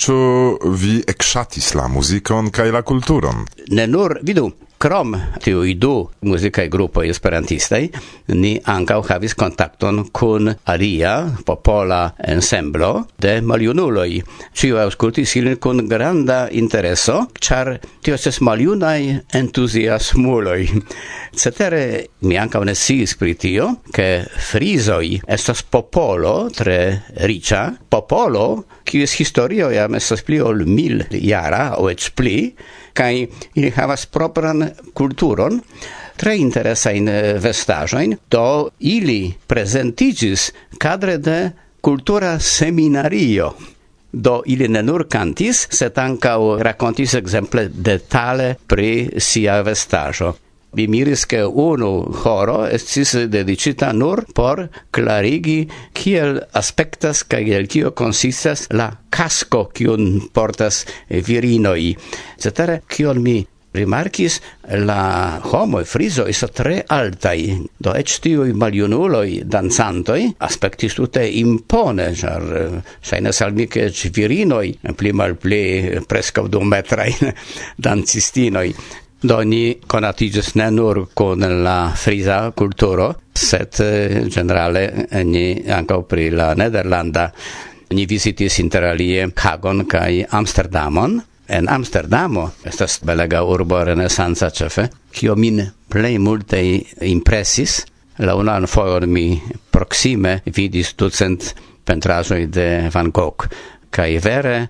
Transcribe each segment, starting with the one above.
Ĉu vi ekŝatis la muzikon kaj la kulturon? Ne nur, vidu, Krom tiu du muzikaj grupoj esperantistaj, ni ankaŭ havis kontakton kun alia popola ensemblo de maljunuloj. Ĉiu aŭskultis ilin kun granda intereso, ĉar tio estas maljunaj entuziasmuloj. Cetere, mi ankaŭ ne sciis pri tio, ke frizoj estas popolo tre ricia, popolo, kies historio jam estas pli ol mil jara, aŭ eĉ pli, kai ili havas propran kulturon tre interesa interesajn eh, vestajoin do ili presentigis kadre de kultura seminario do ili ne nur cantis, set ancau racontis exemple detale pri sia vestajo. Mi miris che uno horo estis dedicita nur por clarigi kiel aspectas ca el kio consistas la casco kiun portas virinoi. Cetere, kion mi rimarkis la homo friso is tre altai do ec tiui maliunuloi danzantoi aspectis tute impone char sainas eh, al mi che virinoi pli mal pli presca du metrai dancistinoi Do ni conatigas ne nur con la frisa culturo, set eh, generale eh, ni anco pri la nederlanda. Ni visitis interalie Hagon kai Amsterdamon. En Amsterdamo estas belega urbo renesanza cefe, kio min plei multe impresis. La unan foion mi proxime vidis ducent pentraĵoj de Van Gogh kai vere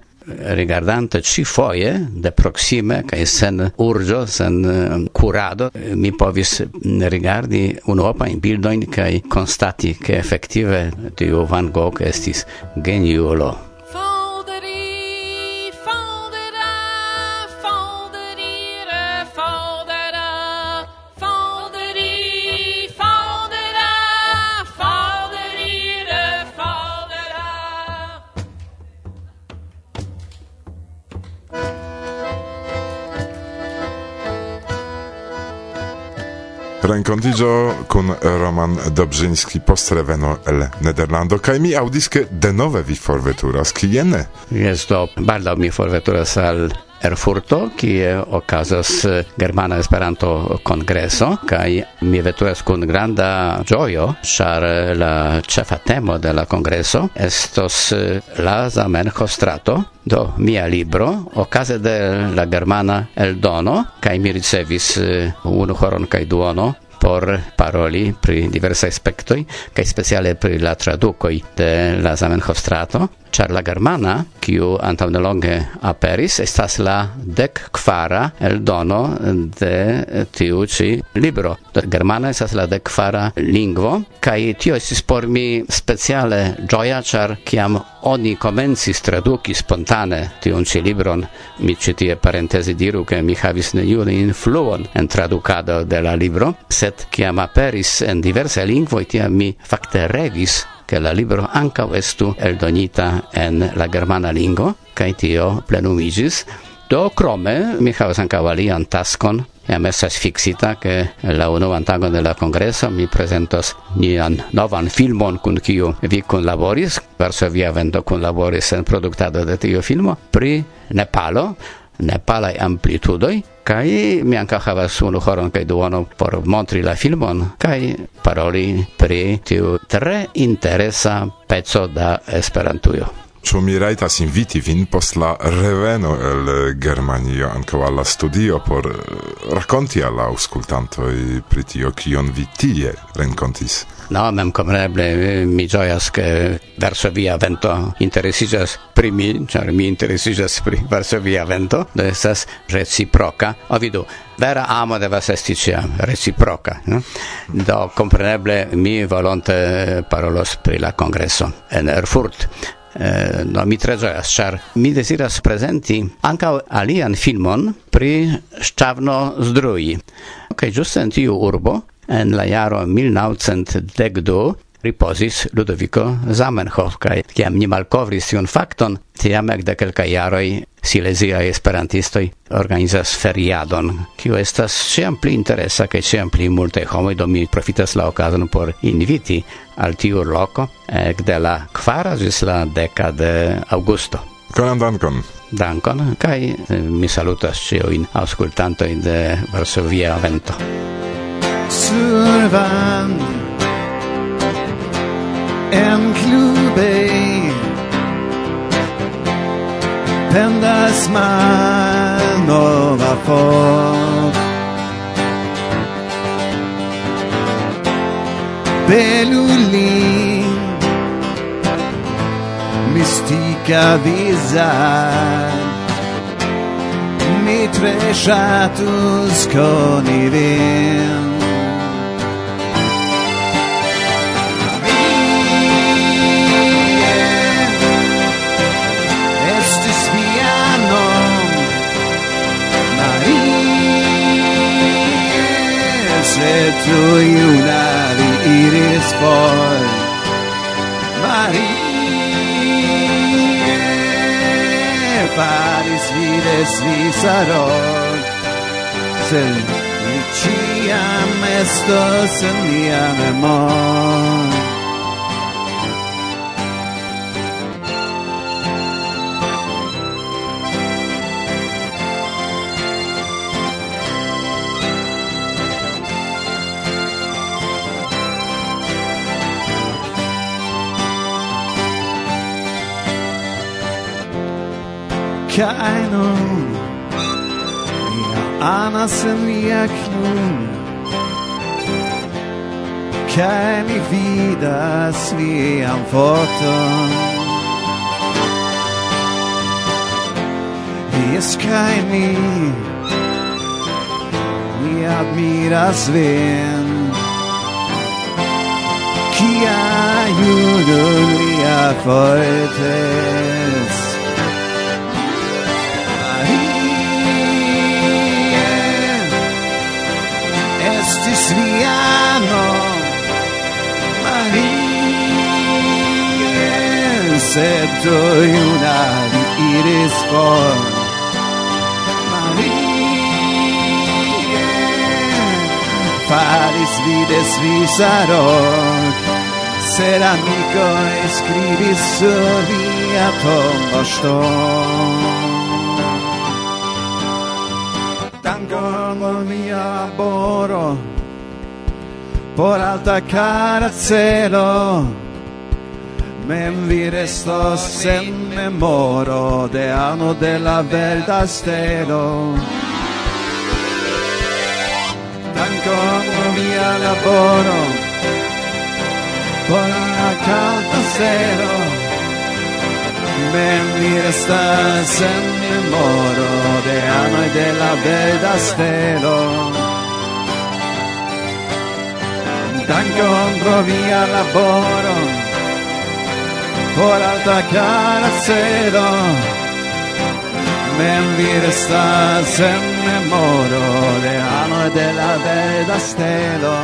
rigardante ci foie de proxime ca sen urgio sen eh, curado mi povis rigardi un opa in bildoin ca constati che effettive di Van Gogh estis geniulo. renkontigio kun Roman Dobrzyński post reveno el Nederlando kaj mi aŭdis de denove vi forveturas kien? Jes do baldaŭ mi forveturas al Erfurto, kie okazas Germana Esperanto Kongreso, kaj mi veturas kun granda ĝojo, ĉar la ĉefa temo de la kongreso estos la Zamenhof strato, do mia libro, okaze de la germana eldono, kaj mi ricevis unu horon kaj duono por paroli pri diversa aspektoj kaj speciale pri la tradukoj de la Zamenhof strato char la germana, kiu antaŭ nelonge aperis, estas la dek kvara eldono de tiu ĉi libro. de germana estas la dek kvara lingvo, kaj tio estis por mi speciale ĝoja, ĉar kiam oni komencis traduki spontane tiun ĉi libron, mi ĉi tie parentezi diru, ke mi havis neniun influon en tradukado de la libro, sed kiam aperis en diversaj lingvoj, tiam mi fakte revis che la libro anca estu eldonita en la germana lingo kaj tio plenumigis do crome mi havas anca alian taskon. Jam estas fixita, che la unuan tagon de la congreso mi presentos nian novan filmon kun kiu vi kunlaboris, Varsovia Vendo kunlaboris en produktado de tiu filmo, pri Nepalo, nepalai amplitudoi, Kai mi anka havas unu horon kai duono por montri la filmon kai paroli pri tiu tre interesa pezzo da Esperantujo. Ĉu mi rajtas inviti vin post la reveno el eh, Germanio ankaŭ al la studio por eh, rakonti al la aŭskultantoj pri tio kion vi tie renkontis? No, memkompreneble eh, mi ĝojas ke Varsovia vento interesiĝas pri mi, ĉar mi interesiĝas pri Varsovia vento, do estas reciproka. O vidu, vera amo devas esti ĉiam reciproka. No? Do kompreneble mi volonte parolos pri la kongreso en Erfurt eh, no mi tre gioias, char mi desiras presenti anca alian filmon pri Ŝĉavno Zdrui. Ok, ĝuste en tiu urbo en la jaro 1912 riposis Ludovico Zamenhof, kai kiam ni malkovris tiun fakton, tiam ekde kelka jaroj sileziaj esperantistoj organizas feriadon, kiu estas ĉiam pli interesa kaj ĉiam pli multaj homoj, do mi profitas la okazon por inviti al tiu loko ekde la kvara ĝis la deka de aŭgusto. Konan dankon. Dankon, kaj eh, mi salutas ĉiujn aŭskultantojn de Varsovia Vento. Sur en klubej pendas ma nova fok Belulin Mistica visar Mi tre shatus con i vin. tu iunavi iris for Marie Paris vides vi Sen mi ciam estos en mia memor keinen Anas in mia knun Kaj mi vidas vian foton Jes kaj mi Mi admiras vin. Kia judo lia fortes Cristiano Maria se do una iris for Marie faris vides visaron ser amico escribis sur via poŝton Dankon al mia boro por alta cara cielo Mem vi resto sen memoro de ano de la verda stelo. Dankon pro via laboro por la canta cielo Mem vi resta sen memoro de ano de la verda stelo. Tankom via laboron Por alta cedo Men vid stasen moro De ano della veda stelo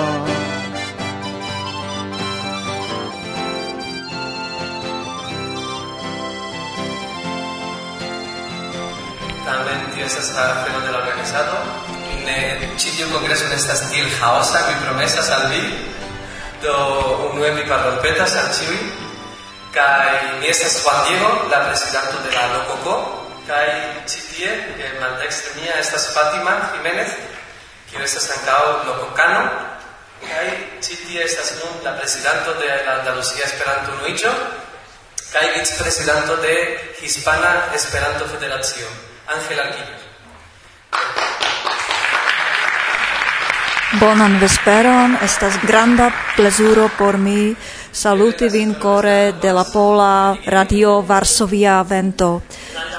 También tienes esta fenómeno organizado. ne ĉi tiu kongreso ne estas tiel haosa mi promesas al vi. Do unue mi parolpetas al ĉiuj. Kaj mi estas Juan Diego la prezidanto de la Lococo kaj ĉi tie maldekstre mia estas Fatima Jiménez kiu estas ankaŭ lokokano kaj ĉi tie estas nun la prezidanto de la Andalusia Esperanto Unuiĝo. Kaj vicprezidanto de Hispana Esperanto Federacio Ángel Arquillo Bonan vesperon, estas granda plezuro por mi saluti vin core de la Pola Radio Varsovia Vento.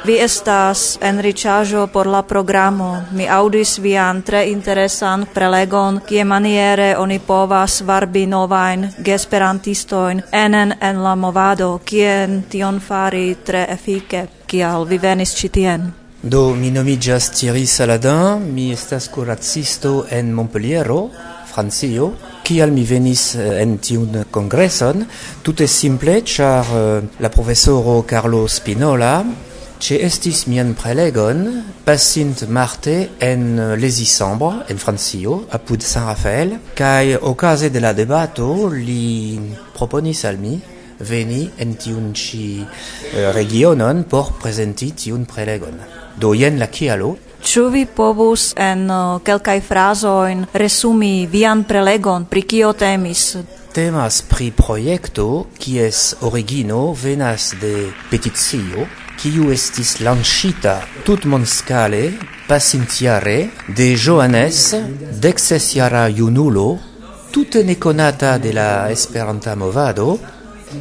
Vi estas en riĉaĵo por la programo. Mi aŭdis vian tre interesan prelegon, kie maniere oni povas varbi novajn gesperantistojn enen en la movado, kien tion fari tre efike. Kial vi venis ĉi tien? Do mi nomiĝas Thierry Saladin, mi estas kuracisto en Montpeliero, Francio. Kial mi venis eh, en tiun kongreson? Tute simple, ĉar eh, la profesoro Carlo Spinola ĉeestis mian prelegon pasint marte en eh, lesicembre en Francio, apud San Rafael, kaj okaze de la debato li proponis al mi veni en tiun ĉi regionon por prezenti tiun prelegon. Do jen la kialo. Ĉu vi povus en uh, kelkaj frazojn resumi vian prelegon pri kio temis? Temas pri projekto kies origino venas de peticio kiu estis lanĉita tutmonskale pasintjare de Johannes, deksesjara junulo, tute nekonata de la Esperanta movado,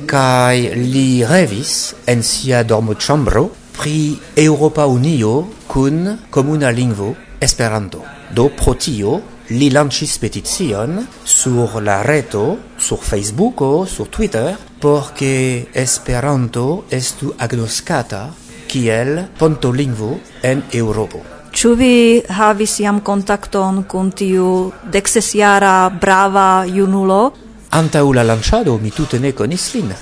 kaj li revis en sia dormoĉambro pri Europa Unio kun komuna lingvo Esperanto. Do pro tio li lancis peticion sur la reto, sur Facebook o sur Twitter, por ke Esperanto estu agnoskata kiel pontolingvo en Europo. Ĉu vi havis jam kontakton kun tiu deksesjara brava junulo? Antaŭ la lanĉado mi tute ne konis lin.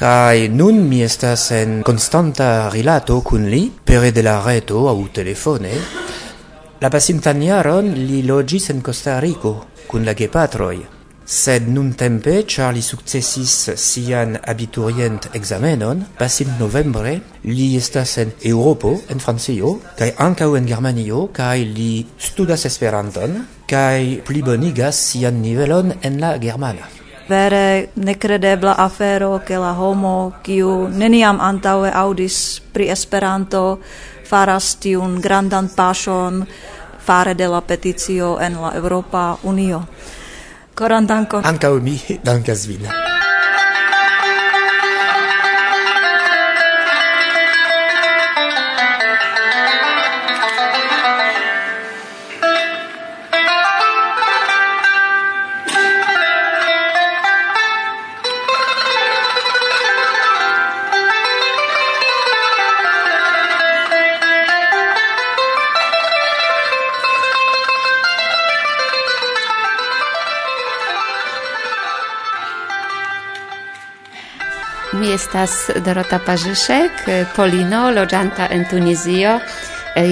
Kai nun mi estas en constanta rilato kun li, pere de la reto au telefone. La pasintan jaron li logis en Costa Rico, kun la gepatroi. Sed nun tempe, char li successis sian abiturient examenon, pasint novembre, li estas en Europo, en Francio, kai ancau en Germanio, kai li studas Esperanton, kai plibonigas sian nivelon en la Germana. vere necredebla afero che la homo kiu neniam antaue audis pri Esperanto faras tiun grandan pasion fare de la peticio en la Europa Unio. Koran dankon. Ankaŭ mi dankas vin. estas Dorota Parzyszek, Polino, loĝanta en Tunizio,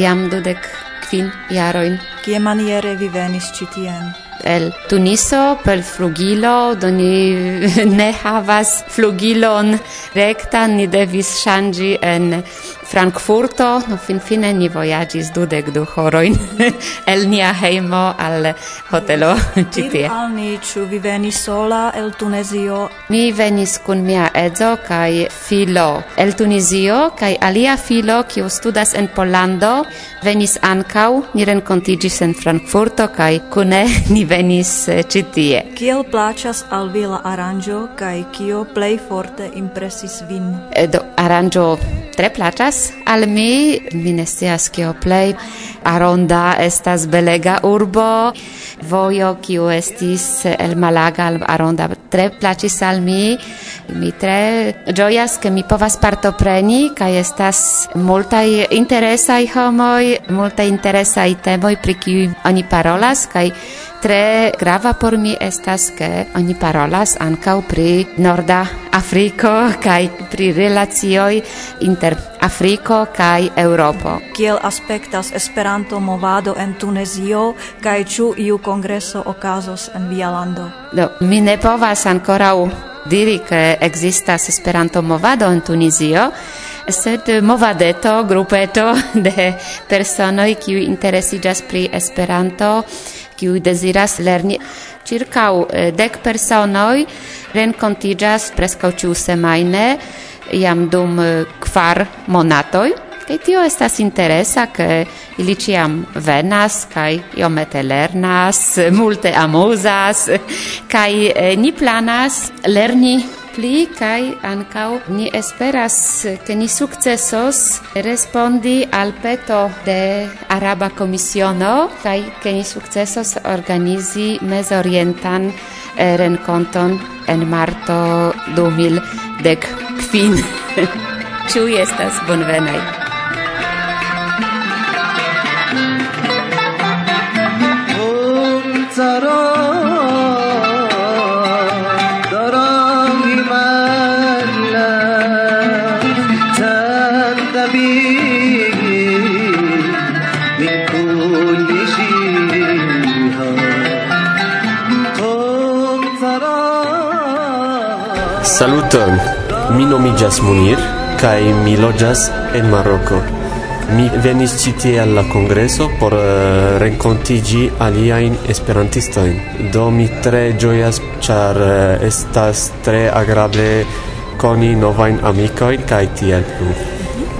jam dudek kvin jarojn. Kiamaniere vi venis ĉi tien? el Tuniso per flugilo, do ni ne havas flugilon rektan, ni devis ŝanĝi en Frankfurto, no finfine ni voyagis dudek du horoin el nia heimo al hotelo citie. Dir Al ni ĉu vi venis sola el Tunezio? Mi venis kun mia edzo kaj filo el Tunizio kaj alia filo kiu studas en Pollando venis ankaŭ, ni renkontiĝis en Frankfurto kaj kune ni venis eh, citie. Kiel plaĉas al vi la aranĝo kaj kio plej forte impresis vin? Eh, do aranĝo tre plaĉas plaĉas al mi. Mi ne scias kio plej. Aronda estas belega urbo. Vojo kiu estis el Malaga al Aronda tre plaĉis al mi. Mi tre ĝojas ke mi povas partopreni kaj estas multaj interesaj homoj, multaj interesaj temoj pri kiuj oni parolas kaj Tre grava por mi estas ke oni parolas ankaŭ pri Norda Afriko kaj pri relacioj inter Afriko kaj Eŭropo. Kiel aspektas Esperanto movado en Tunezio kaj ĉu iu kongreso okazos en via lando? Do, mi ne povas ankoraŭ diri ke ekzistas Esperanto movado en Tunezio. sed movadeto, grupeto de personoj, kiuj interesiĝas pri Esperanto kiu desiras lerni. Circau eh, dec personoi rencontigas prescau ciu semaine, iam dum eh, kvar monatoj. Kaj tio estas interesa, ke ili ciam venas, kaj iomete lernas, multe amuzas, kaj eh, ni planas lerni pli kai ankaŭ ni esperas eh, ke ni sukcesos respondi al peto de Araba Komisiono kai ke ni sukcesos organizi mezorientan eh, renkonton en marto 2000 dek kvin. Ĉu estas bonvenaj? Saluton! Mi nomigas Munir kai mi loĝas en Maroko. Mi venis ĉi tie al la kongreso por eh, uh, renkontiĝi aliajn esperantistojn. Do mi tre ĝojas, ĉar uh, estas tre agrable koni novajn amikojn kaj tiel plu.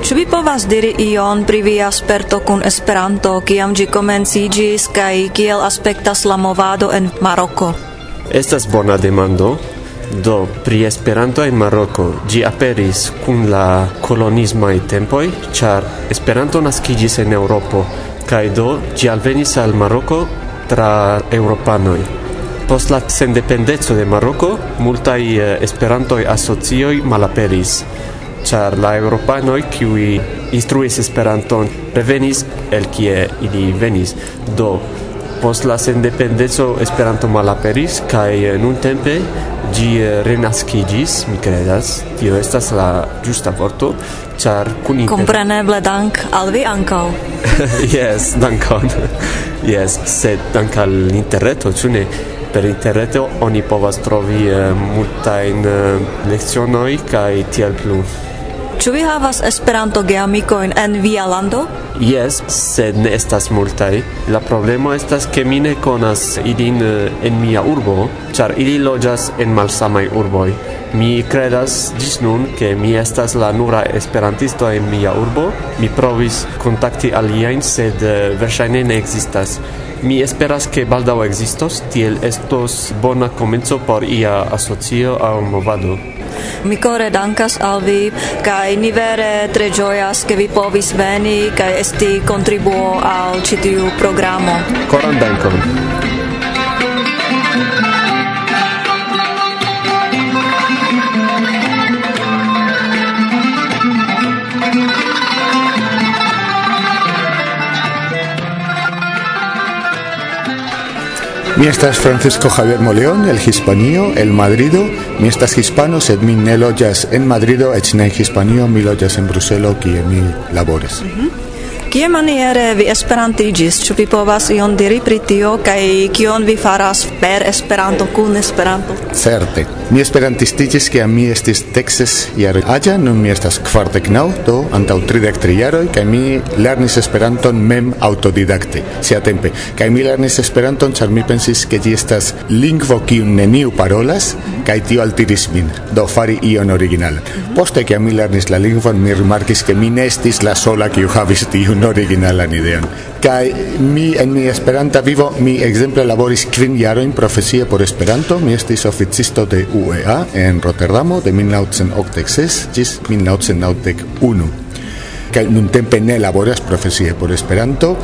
Ĉu vi povas diri ion pri via sperto kun Esperanto, kiam ĝi komenciĝis kaj kiel aspektas la movado en Maroko? Estas bona demando. Do, pri Esperanto en Maroko, ĝi aperis kun la kolonismaj tempoj, ĉar Esperanto naskiĝis en Eŭropo, kaj do ĝi alvenis al Maroko tra eŭropanoj. Post la sendependeco de Maroko, multaj eh, Esperantoj asocioj malaperis, ĉar la eŭropanoj kiuj instruis Esperanton revenis el kie ili venis. Do, post la sendependeco Esperanto malaperis kaj eh, nuntempe Gi renaskigis, mi credas, tio estas la giusta vorto, char kun inter... Compreneble dank al vi ancao. yes, dankon. yes, sed dank al interreto, ĉu ne? Per interreto oni povas trovi uh, multajn uh, lecionoj kaj tiel plu. Ĉu vi havas Esperanto geamikojn en via lando? Yes, sed ne estas multaj. La problemo estas ke mi ne konas ilin eh, en mia urbo, ĉar ili loĝas en malsamaj urboj. Mi credas gis nun che mi estas la nura esperantisto en mia urbo. Mi provis contacti aliajn, sed uh, verŝajne ne existas. Mi esperas che baldaŭ ekzistos, tiel estos bona komenco por ia asocio aŭ movado. Mi core dankas al vi, kai ni vere tre gioias che vi povis veni kai esti kontribuo al citiu programo. Koran dankon. Mi estas Francisco Javier Moleón, el hispanio, el madrido. Mi estas hispano, sed mi ne loĝas en Madrido, eĉ ne hispanio, mi loĝas en Bruselo, kie mi labores. Kie maniere vi esperantigis? Ĉu vi povas ion diri pri tio kaj kion vi faras per Esperanto kun Esperanto? Certe. Mi esperantistiĝis kiam mi estis Texas jare aĝa, nun mi estas kvardek naŭ, do antaŭ tridek tri jaroj kaj mi lernis Esperanton mem autodidakte, siatempe. Kaj mi lernis Esperanton ĉar mi pensis ke ĝi estas lingvo kiun neniu parolas kaj tio altiris min, do fari ion originalan. Poste kiam mi lernis la lingvon mi rimarkis ke mi ne estis la sola kiu havis tiun originalan ideon. Kaj mi en mi Esperanta vivo mi ekzemple laboris kvin jarojn profesie por Esperanto, mi estis oficisto de UEA en Rotterdamo de 1986 gis 1991 kaj nuntempe ne laboras profesie por Esperanto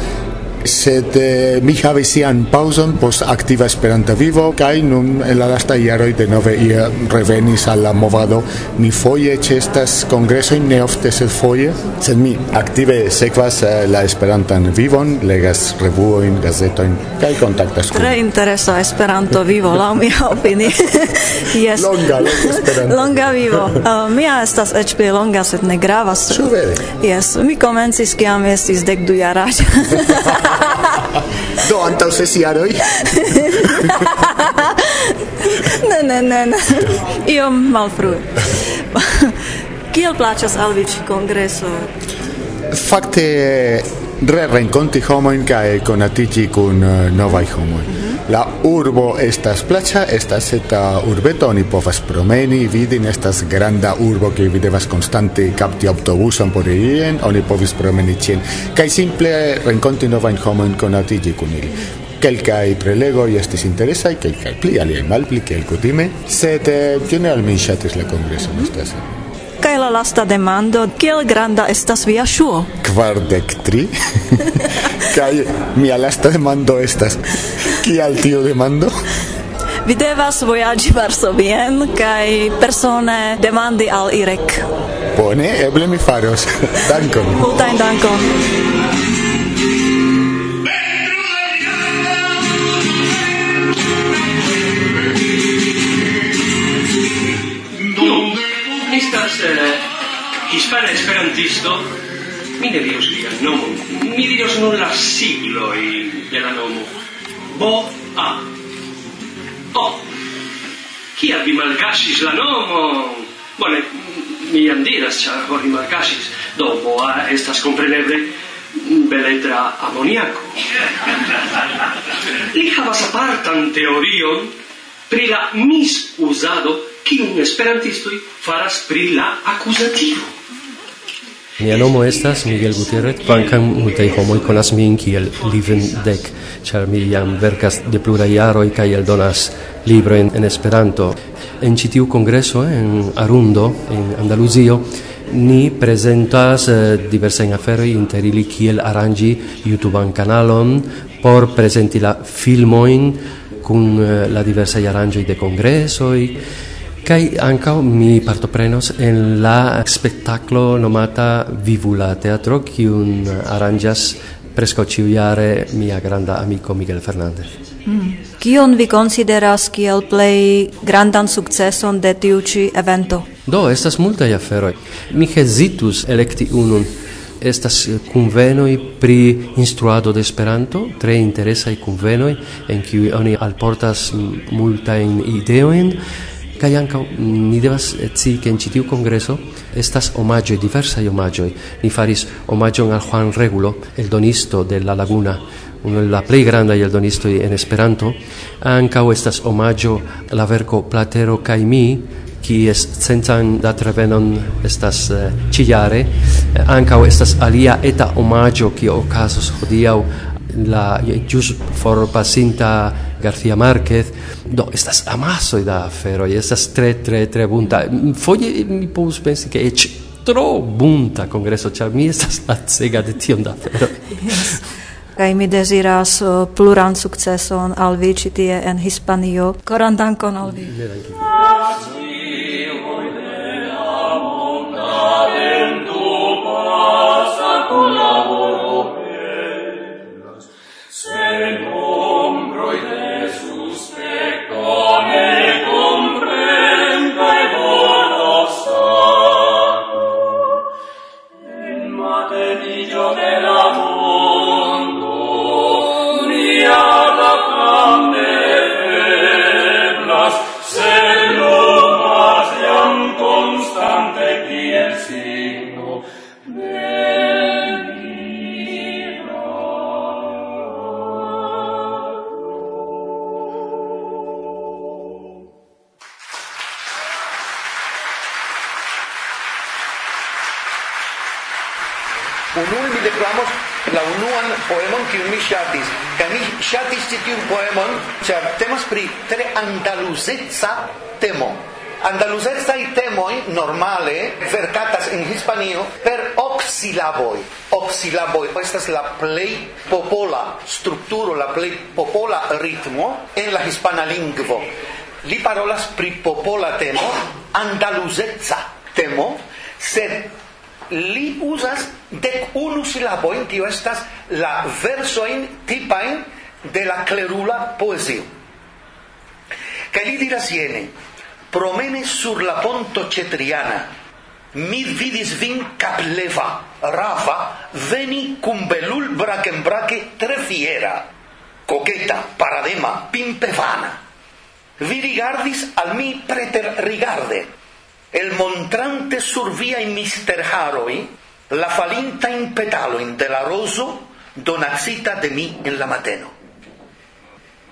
sed eh, mi havis sian pauson post activa Esperanta vivo kaj nun en la lasta jaroj denove ia revenis al la movado. Mi foje ĉeestas kongresoj ne ofte sed foje, sed mi aktive sekvas eh, la Esperantan vivon, legas revuojn, gazetojn kaj kontaktas kun. Tre interesa Esperanto vivo laŭ mia opinio. yes. Longa, longa Esperanto. longa vivo. Uh, mia estas eĉ pli longa, sed ne gravas. Ĉu vere? Yes, mi komencis kiam estis dek du jaraĝa. Do antaŭ ses jaroj. ne, ne, ne, ne. Iom malfrue. Kiel plaĉas al vi ĉi kongreso? Fakte re renkonti homojn kaj konatiĝi kun eh, novaj homoj. La urbo estas placha, estas eta urbeto, oni povas promeni, vidi, estas granda urbo ke vi devas constante capti autobuson por irien, oni povis promeni cien. Kai simple renkonti novajn homojn conatigi kun ili. Kelkaj prelegoj estis interesaj, kelkaj pli, aliaj malpli, kiel kutime, sed eh, general mi ŝatis la congreso. Mm -hmm. Kaj la lasta demando, kiel granda estas via ŝuo? Kvardek tri. Kaj mia lasta demando estas, kial tiu demando? Vi devas vojaĝi Varsovien kaj persone demandi al Irek. Bone, eble mi faros. dankon. Multajn dankon. estas eh, hispana esperantisto, mi ne diros via nomo, mi diros nun la sigloi de la nomo. Bo-A. O. Kial vi malgasis la nomo? Bone, mi jam diras, ĉar ho malgasis. Do, Bo-A estas kompreneble beletra amoniaco. Li havas apartan teorion pri la misusado kiun esperantistoj faras pri la akuzativo. Mia nomo estas Miguel Gutierrez, kvankam multaj homoj konas min kiel Liven Dek, ĉar mi jam verkas de pluraj jaroj kaj eldonas librojn en Esperanto. En ĉi tiu kongreso en Arundo, en Andaluzio, ni presentas eh, diversajn aferoj inter ili kiel aranĝi YouTubean kanalon por prezenti la filmojn kun eh, la diversaj aranĝoj de kongresoj Kai anka mi partoprenos en la spektaklo nomata Vivula Teatro kiun aranjas presco ciuiare mia granda amiko Miguel Fernandez. Mm. Kion vi consideras kiel play grandan sukceson de tiu evento? Do, estas multaj aferoj. Mi hezitus elekti unun estas convenoi pri instruado de Esperanto, tre interesaj convenoi en kiuj oni alportas multajn ideojn, Kaj anka ni devas eh, ci ke en ĉi tiu kongreso estas omaĝoj, diversaj omaĝoj. Ni faris omaĝon al Juan Regulo, eldonisto de La Laguna, uno el la plej grandaj eldonistoj en Esperanto. Ankaŭ estas omaĝo la verko Platero kaj mi, kies centan datrevenon estas uh, ĉijare. Ankaŭ estas alia eta omaĝo, kio okazos hodiau la jus for pasinta García Márquez, do estas amaso da y estas tre tre tre bunta. Foje mi povus pensi ke eĉ tro bunta kongreso, ĉar mi estas lacega de tiom da afero. yes. Kaj mi deziras uh, pluran sukceson al vi ĉi tie en Hispanio. Koran dankon al vi. Ne, andaluzeca temo. Andalusecai temoi normale verkatas en Hispanio per ok silaboi. Ok silaboi estas la plej popola strukturo, la plej popola ritmo en la hispana lingvo. Li parolas pri popola temo, andaluzeca temo, sed li usas dec unu silaboin, tio estas la versoin tipain de la clerula poesio ca li diras iene, promene sur la ponto cetriana, mi vidis vin capleva, rafa, veni cum belul bracembrache tre fiera, coqueta, paradema, pimpefana. Vi rigardis al mi preter rigarde, el montrante sur via in mister haroi, la falinta in petaloin de la roso donaxita de mi en la mateno.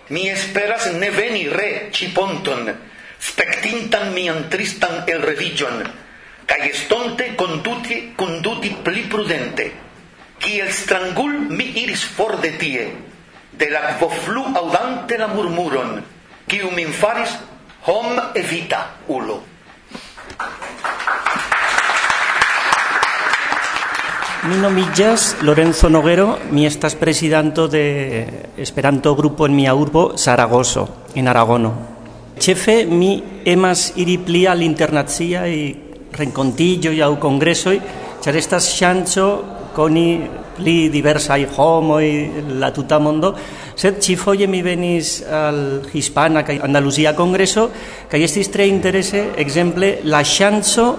Mi esperas ne veni re ciponton, spectintan mian tristan el revigion, cae estonte conduti, conduti pli prudente, kiel strangul mi iris for de tie, de la quoflu audante la murmuron, qui min faris hom evita ulo. Mi nomiĝas Lorenzo Noguero, mi estas prezidanto de Esperanto grupo en mia urbo Zaragoza, en Aragono. Ĉefe mi emas iri pli al internaciaj renkontiĝoj aŭ kongresoj, ĉar estas ŝanco koni pli diversaj homoj la tuta mondo, sed ĉifoje mi venis al Hispana kaj Andaluzia Kongreso kaj estis tre interese, ekzemple, la ŝanco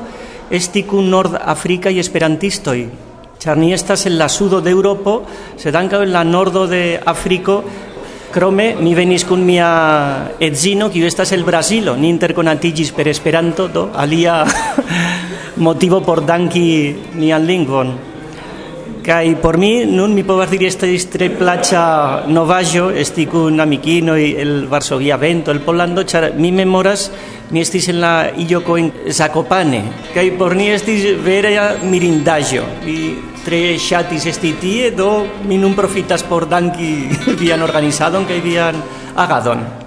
esti kun nord-afrikaj esperantistoj char ni estas en la sudo de Europo, sed ankaŭ en la nordo de Afriko Crome mi venis kun mia edzino kiu estas el Brazilo, ni interkonatiĝis per Esperanto, do alia motivo por danki nian lingvon. Kai por mi nun mi povas diri esta tre plaĉa novaĵo esti kun amikinoj el Varsovia vento el Polando ĉar mi memoras mi estis en la illoko en Zakopane kaj por ni estis vera mirindaĵo mi tre ŝatis esti tie, do mi nun profitas por danki vian organizadon kaj vian agadon.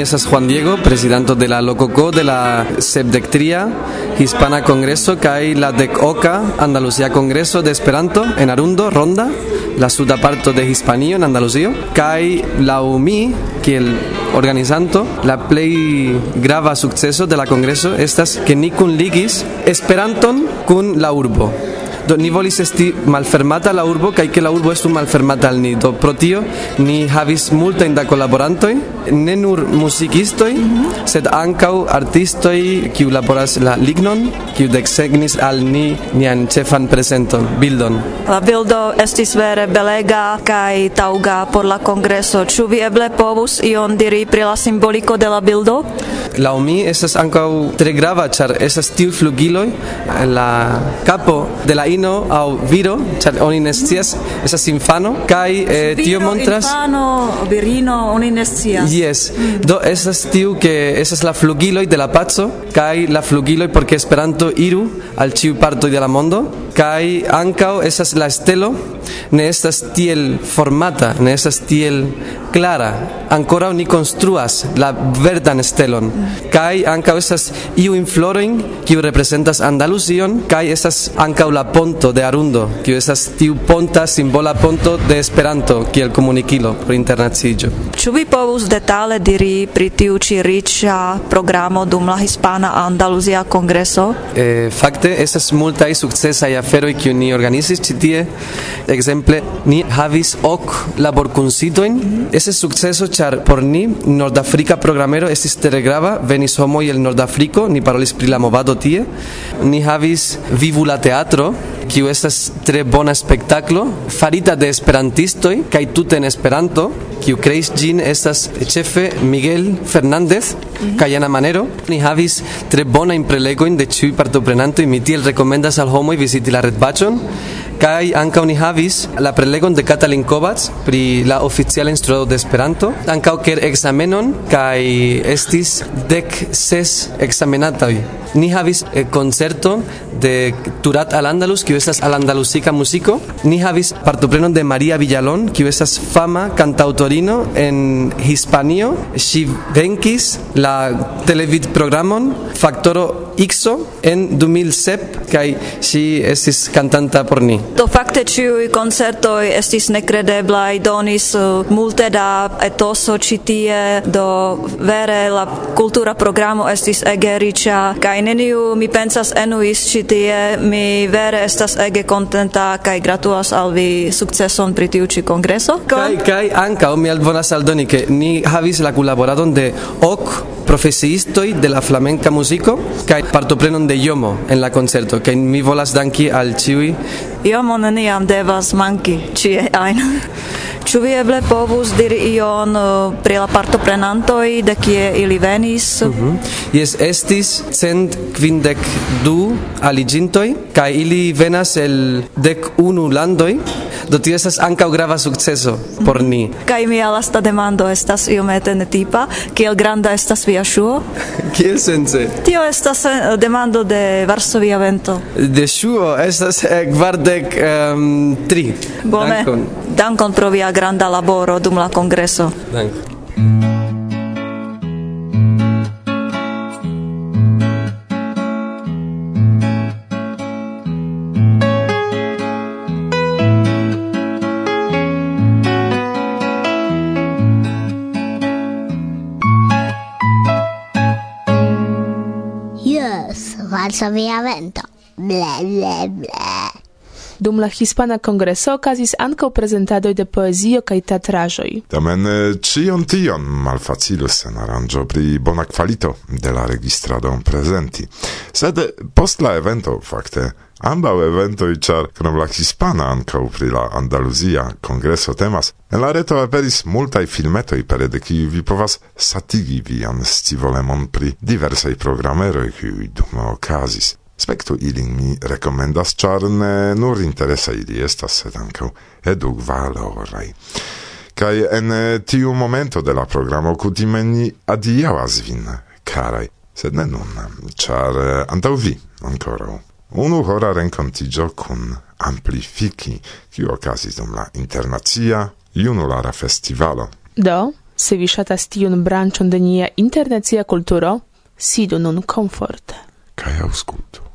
Saluton, mi esas Juan Diego, presidente de la Lococo de la Sebdectria Hispana Congreso kai la Dec Oca Andalucía Congreso de Esperanto en Arundo, Ronda, la suda parto de Hispanio en Andalucía, kai la UMI, que el organizanto, la play grava suceso de la Congreso estas que ni kun ligis Esperanton kun la urbo Do ni volis esti malfermata la urbo kaj ke la urbo estu malfermata al ni. Do pro tio ni havis multajn da kolaborantoj, ne nur muzikistoj, mm -hmm. sed ankaŭ artistoj kiu laboras la lignon, kiu deksegnis al ni nian ĉefan prezenton, bildon. La bildo estis vere belega kaj taŭga por la kongreso. Ĉu vi eble povus ion diri pri la simboliko de la bildo? la mi estas ankaŭ tre grava, ĉar estas tiu flugiloj, la kapo de la aino au viro, ĉar oni ne scias, estas infano kaj eh, tio montras infano, virino, oni ne scias. Yes. Mm. Do estas tiu ke estas la flugiloj de la paco kaj la flugiloj porque Esperanto iru al ĉiu parto de la mondo kaj ankaŭ estas la stelo ne estas tiel formata, ne estas tiel clara. Ankoraŭ ni konstruas la verdan stelon. Mm. Kaj ankaŭ estas iu infloroin kiu representas Andaluzion kaj estas ankaŭ la ponto de Arundo, kiu estas tiu ponta simbola ponto de Esperanto kiel komunikilo por internaciĝo. Ĉu vi povus detale diri pri tiu ĉi riĉa programo dum la Hispana Andaluzia Kongreso? E, fakte estas multaj sukcesaj aferoj kiu ni organizis ĉi tie. Ekzemple, ni havis ok laborkunsidojn. Mm -hmm. Estas sukceso ĉar por ni nordafrika programero estis tre grava, venis homoj el Nordafriko, ni parolis pri la movado tie. Ni havis Vivu la teatro kiu estas tre bona spektaklo farita de esperantistoj kaj tute en Esperanto kiu kreis ĝin estas ĉefe Miguel Fernandez mm -hmm. kaj Ana Manero. Ni havis tre bona prelegojn de ĉiuj partoprenantoj. Mi tiel rekomendas al homoj viziti la retpaĝon kaj ankaŭ ni havis la prelegon de Katalin Kovacs pri la oficiala instruado de Esperanto, ankaŭ ker ekzamenon kaj estis dek ses ekzamenatoj. Ni havis eh, koncerton de Turat al Andalus, kiu estas al andalusika muziko. Ni havis partoprenon de Maria Villalon, kiu estas fama kantaŭtoro aktorino en Hispanio. Ŝi venkis la televidprogramon Faktoro Ixo en 2007 kai si estis cantanta por ni. Do fakte ĉiuj koncertoj estis nekredeblaj, donis uh, multe da etoso ĉi tie, do vere la kultura programo estis ege riĉa kaj neniu mi pensas enuis ĉi tie, mi vere estas ege kontenta kaj gratulas al vi sukceson pri tiu ĉi kongreso. Kaj kaj ankaŭ mi alvonas aldoni ke ni havis la kunlaboradon de ok profesiistoj de la flamenca muziko kaj partoprenon de Yomo en la concerto, kaj mi volas danki al ĉiuj iom neniam devas manki ĉie ajn. Ĉu vi eble povus diri ion uh, pri la partoprenantoj, de kie ili venis? Mm -hmm. Yes, estis cent kvindek du aliĝintoj, kaj ili venas el dek unu landoj, do tio estas ankaŭ grava sukceso por mhm. ni. Kaj mia lasta demando estas iomete netipa, kiel granda estas via ŝuo? kiel sence? Tio estas eh, demando de Varsovia vento. De ŝuo estas eh, kvardek dudek um, ehm, tri. Bone. Dankon. Dankon pro via granda laboro dum la congreso. Dank. Yes, Dankon. Varsovia vento. Bla bla bla. Dum la Hispana congreso okazis ankaŭ prezentadoj de poezio kaj teatraĵoj. Tamen eh, ĉion tion malfacilus en aranĝo pri bona kvalito de la registrado prezenti. Sed post la evento fakte Ambau eventoi, char, krom la hispana ancau pri la andaluzia congreso temas, en la reto aperis multai filmetoi pere de kiuj vi povas satigi vian stivolemon pri diversai programeroi kiuj dum ocasis spektu ilin mi recomendas, char ne nur interesa ili estas, sed ancau eduk valorai. Kai en eh, tiu momento de la programo kutime ni adiaŭas vin, karaj, sed ne nun, ĉar eh, antaŭ vi ankoraŭ unu hora renkontiĝo kun amplifiki, kiu okazis dum la internacia junulara festivalo. Do, se vi ŝatas tiun branĉon de nia internacia kulturo, sidu nun komforte. Kaj aŭskultu.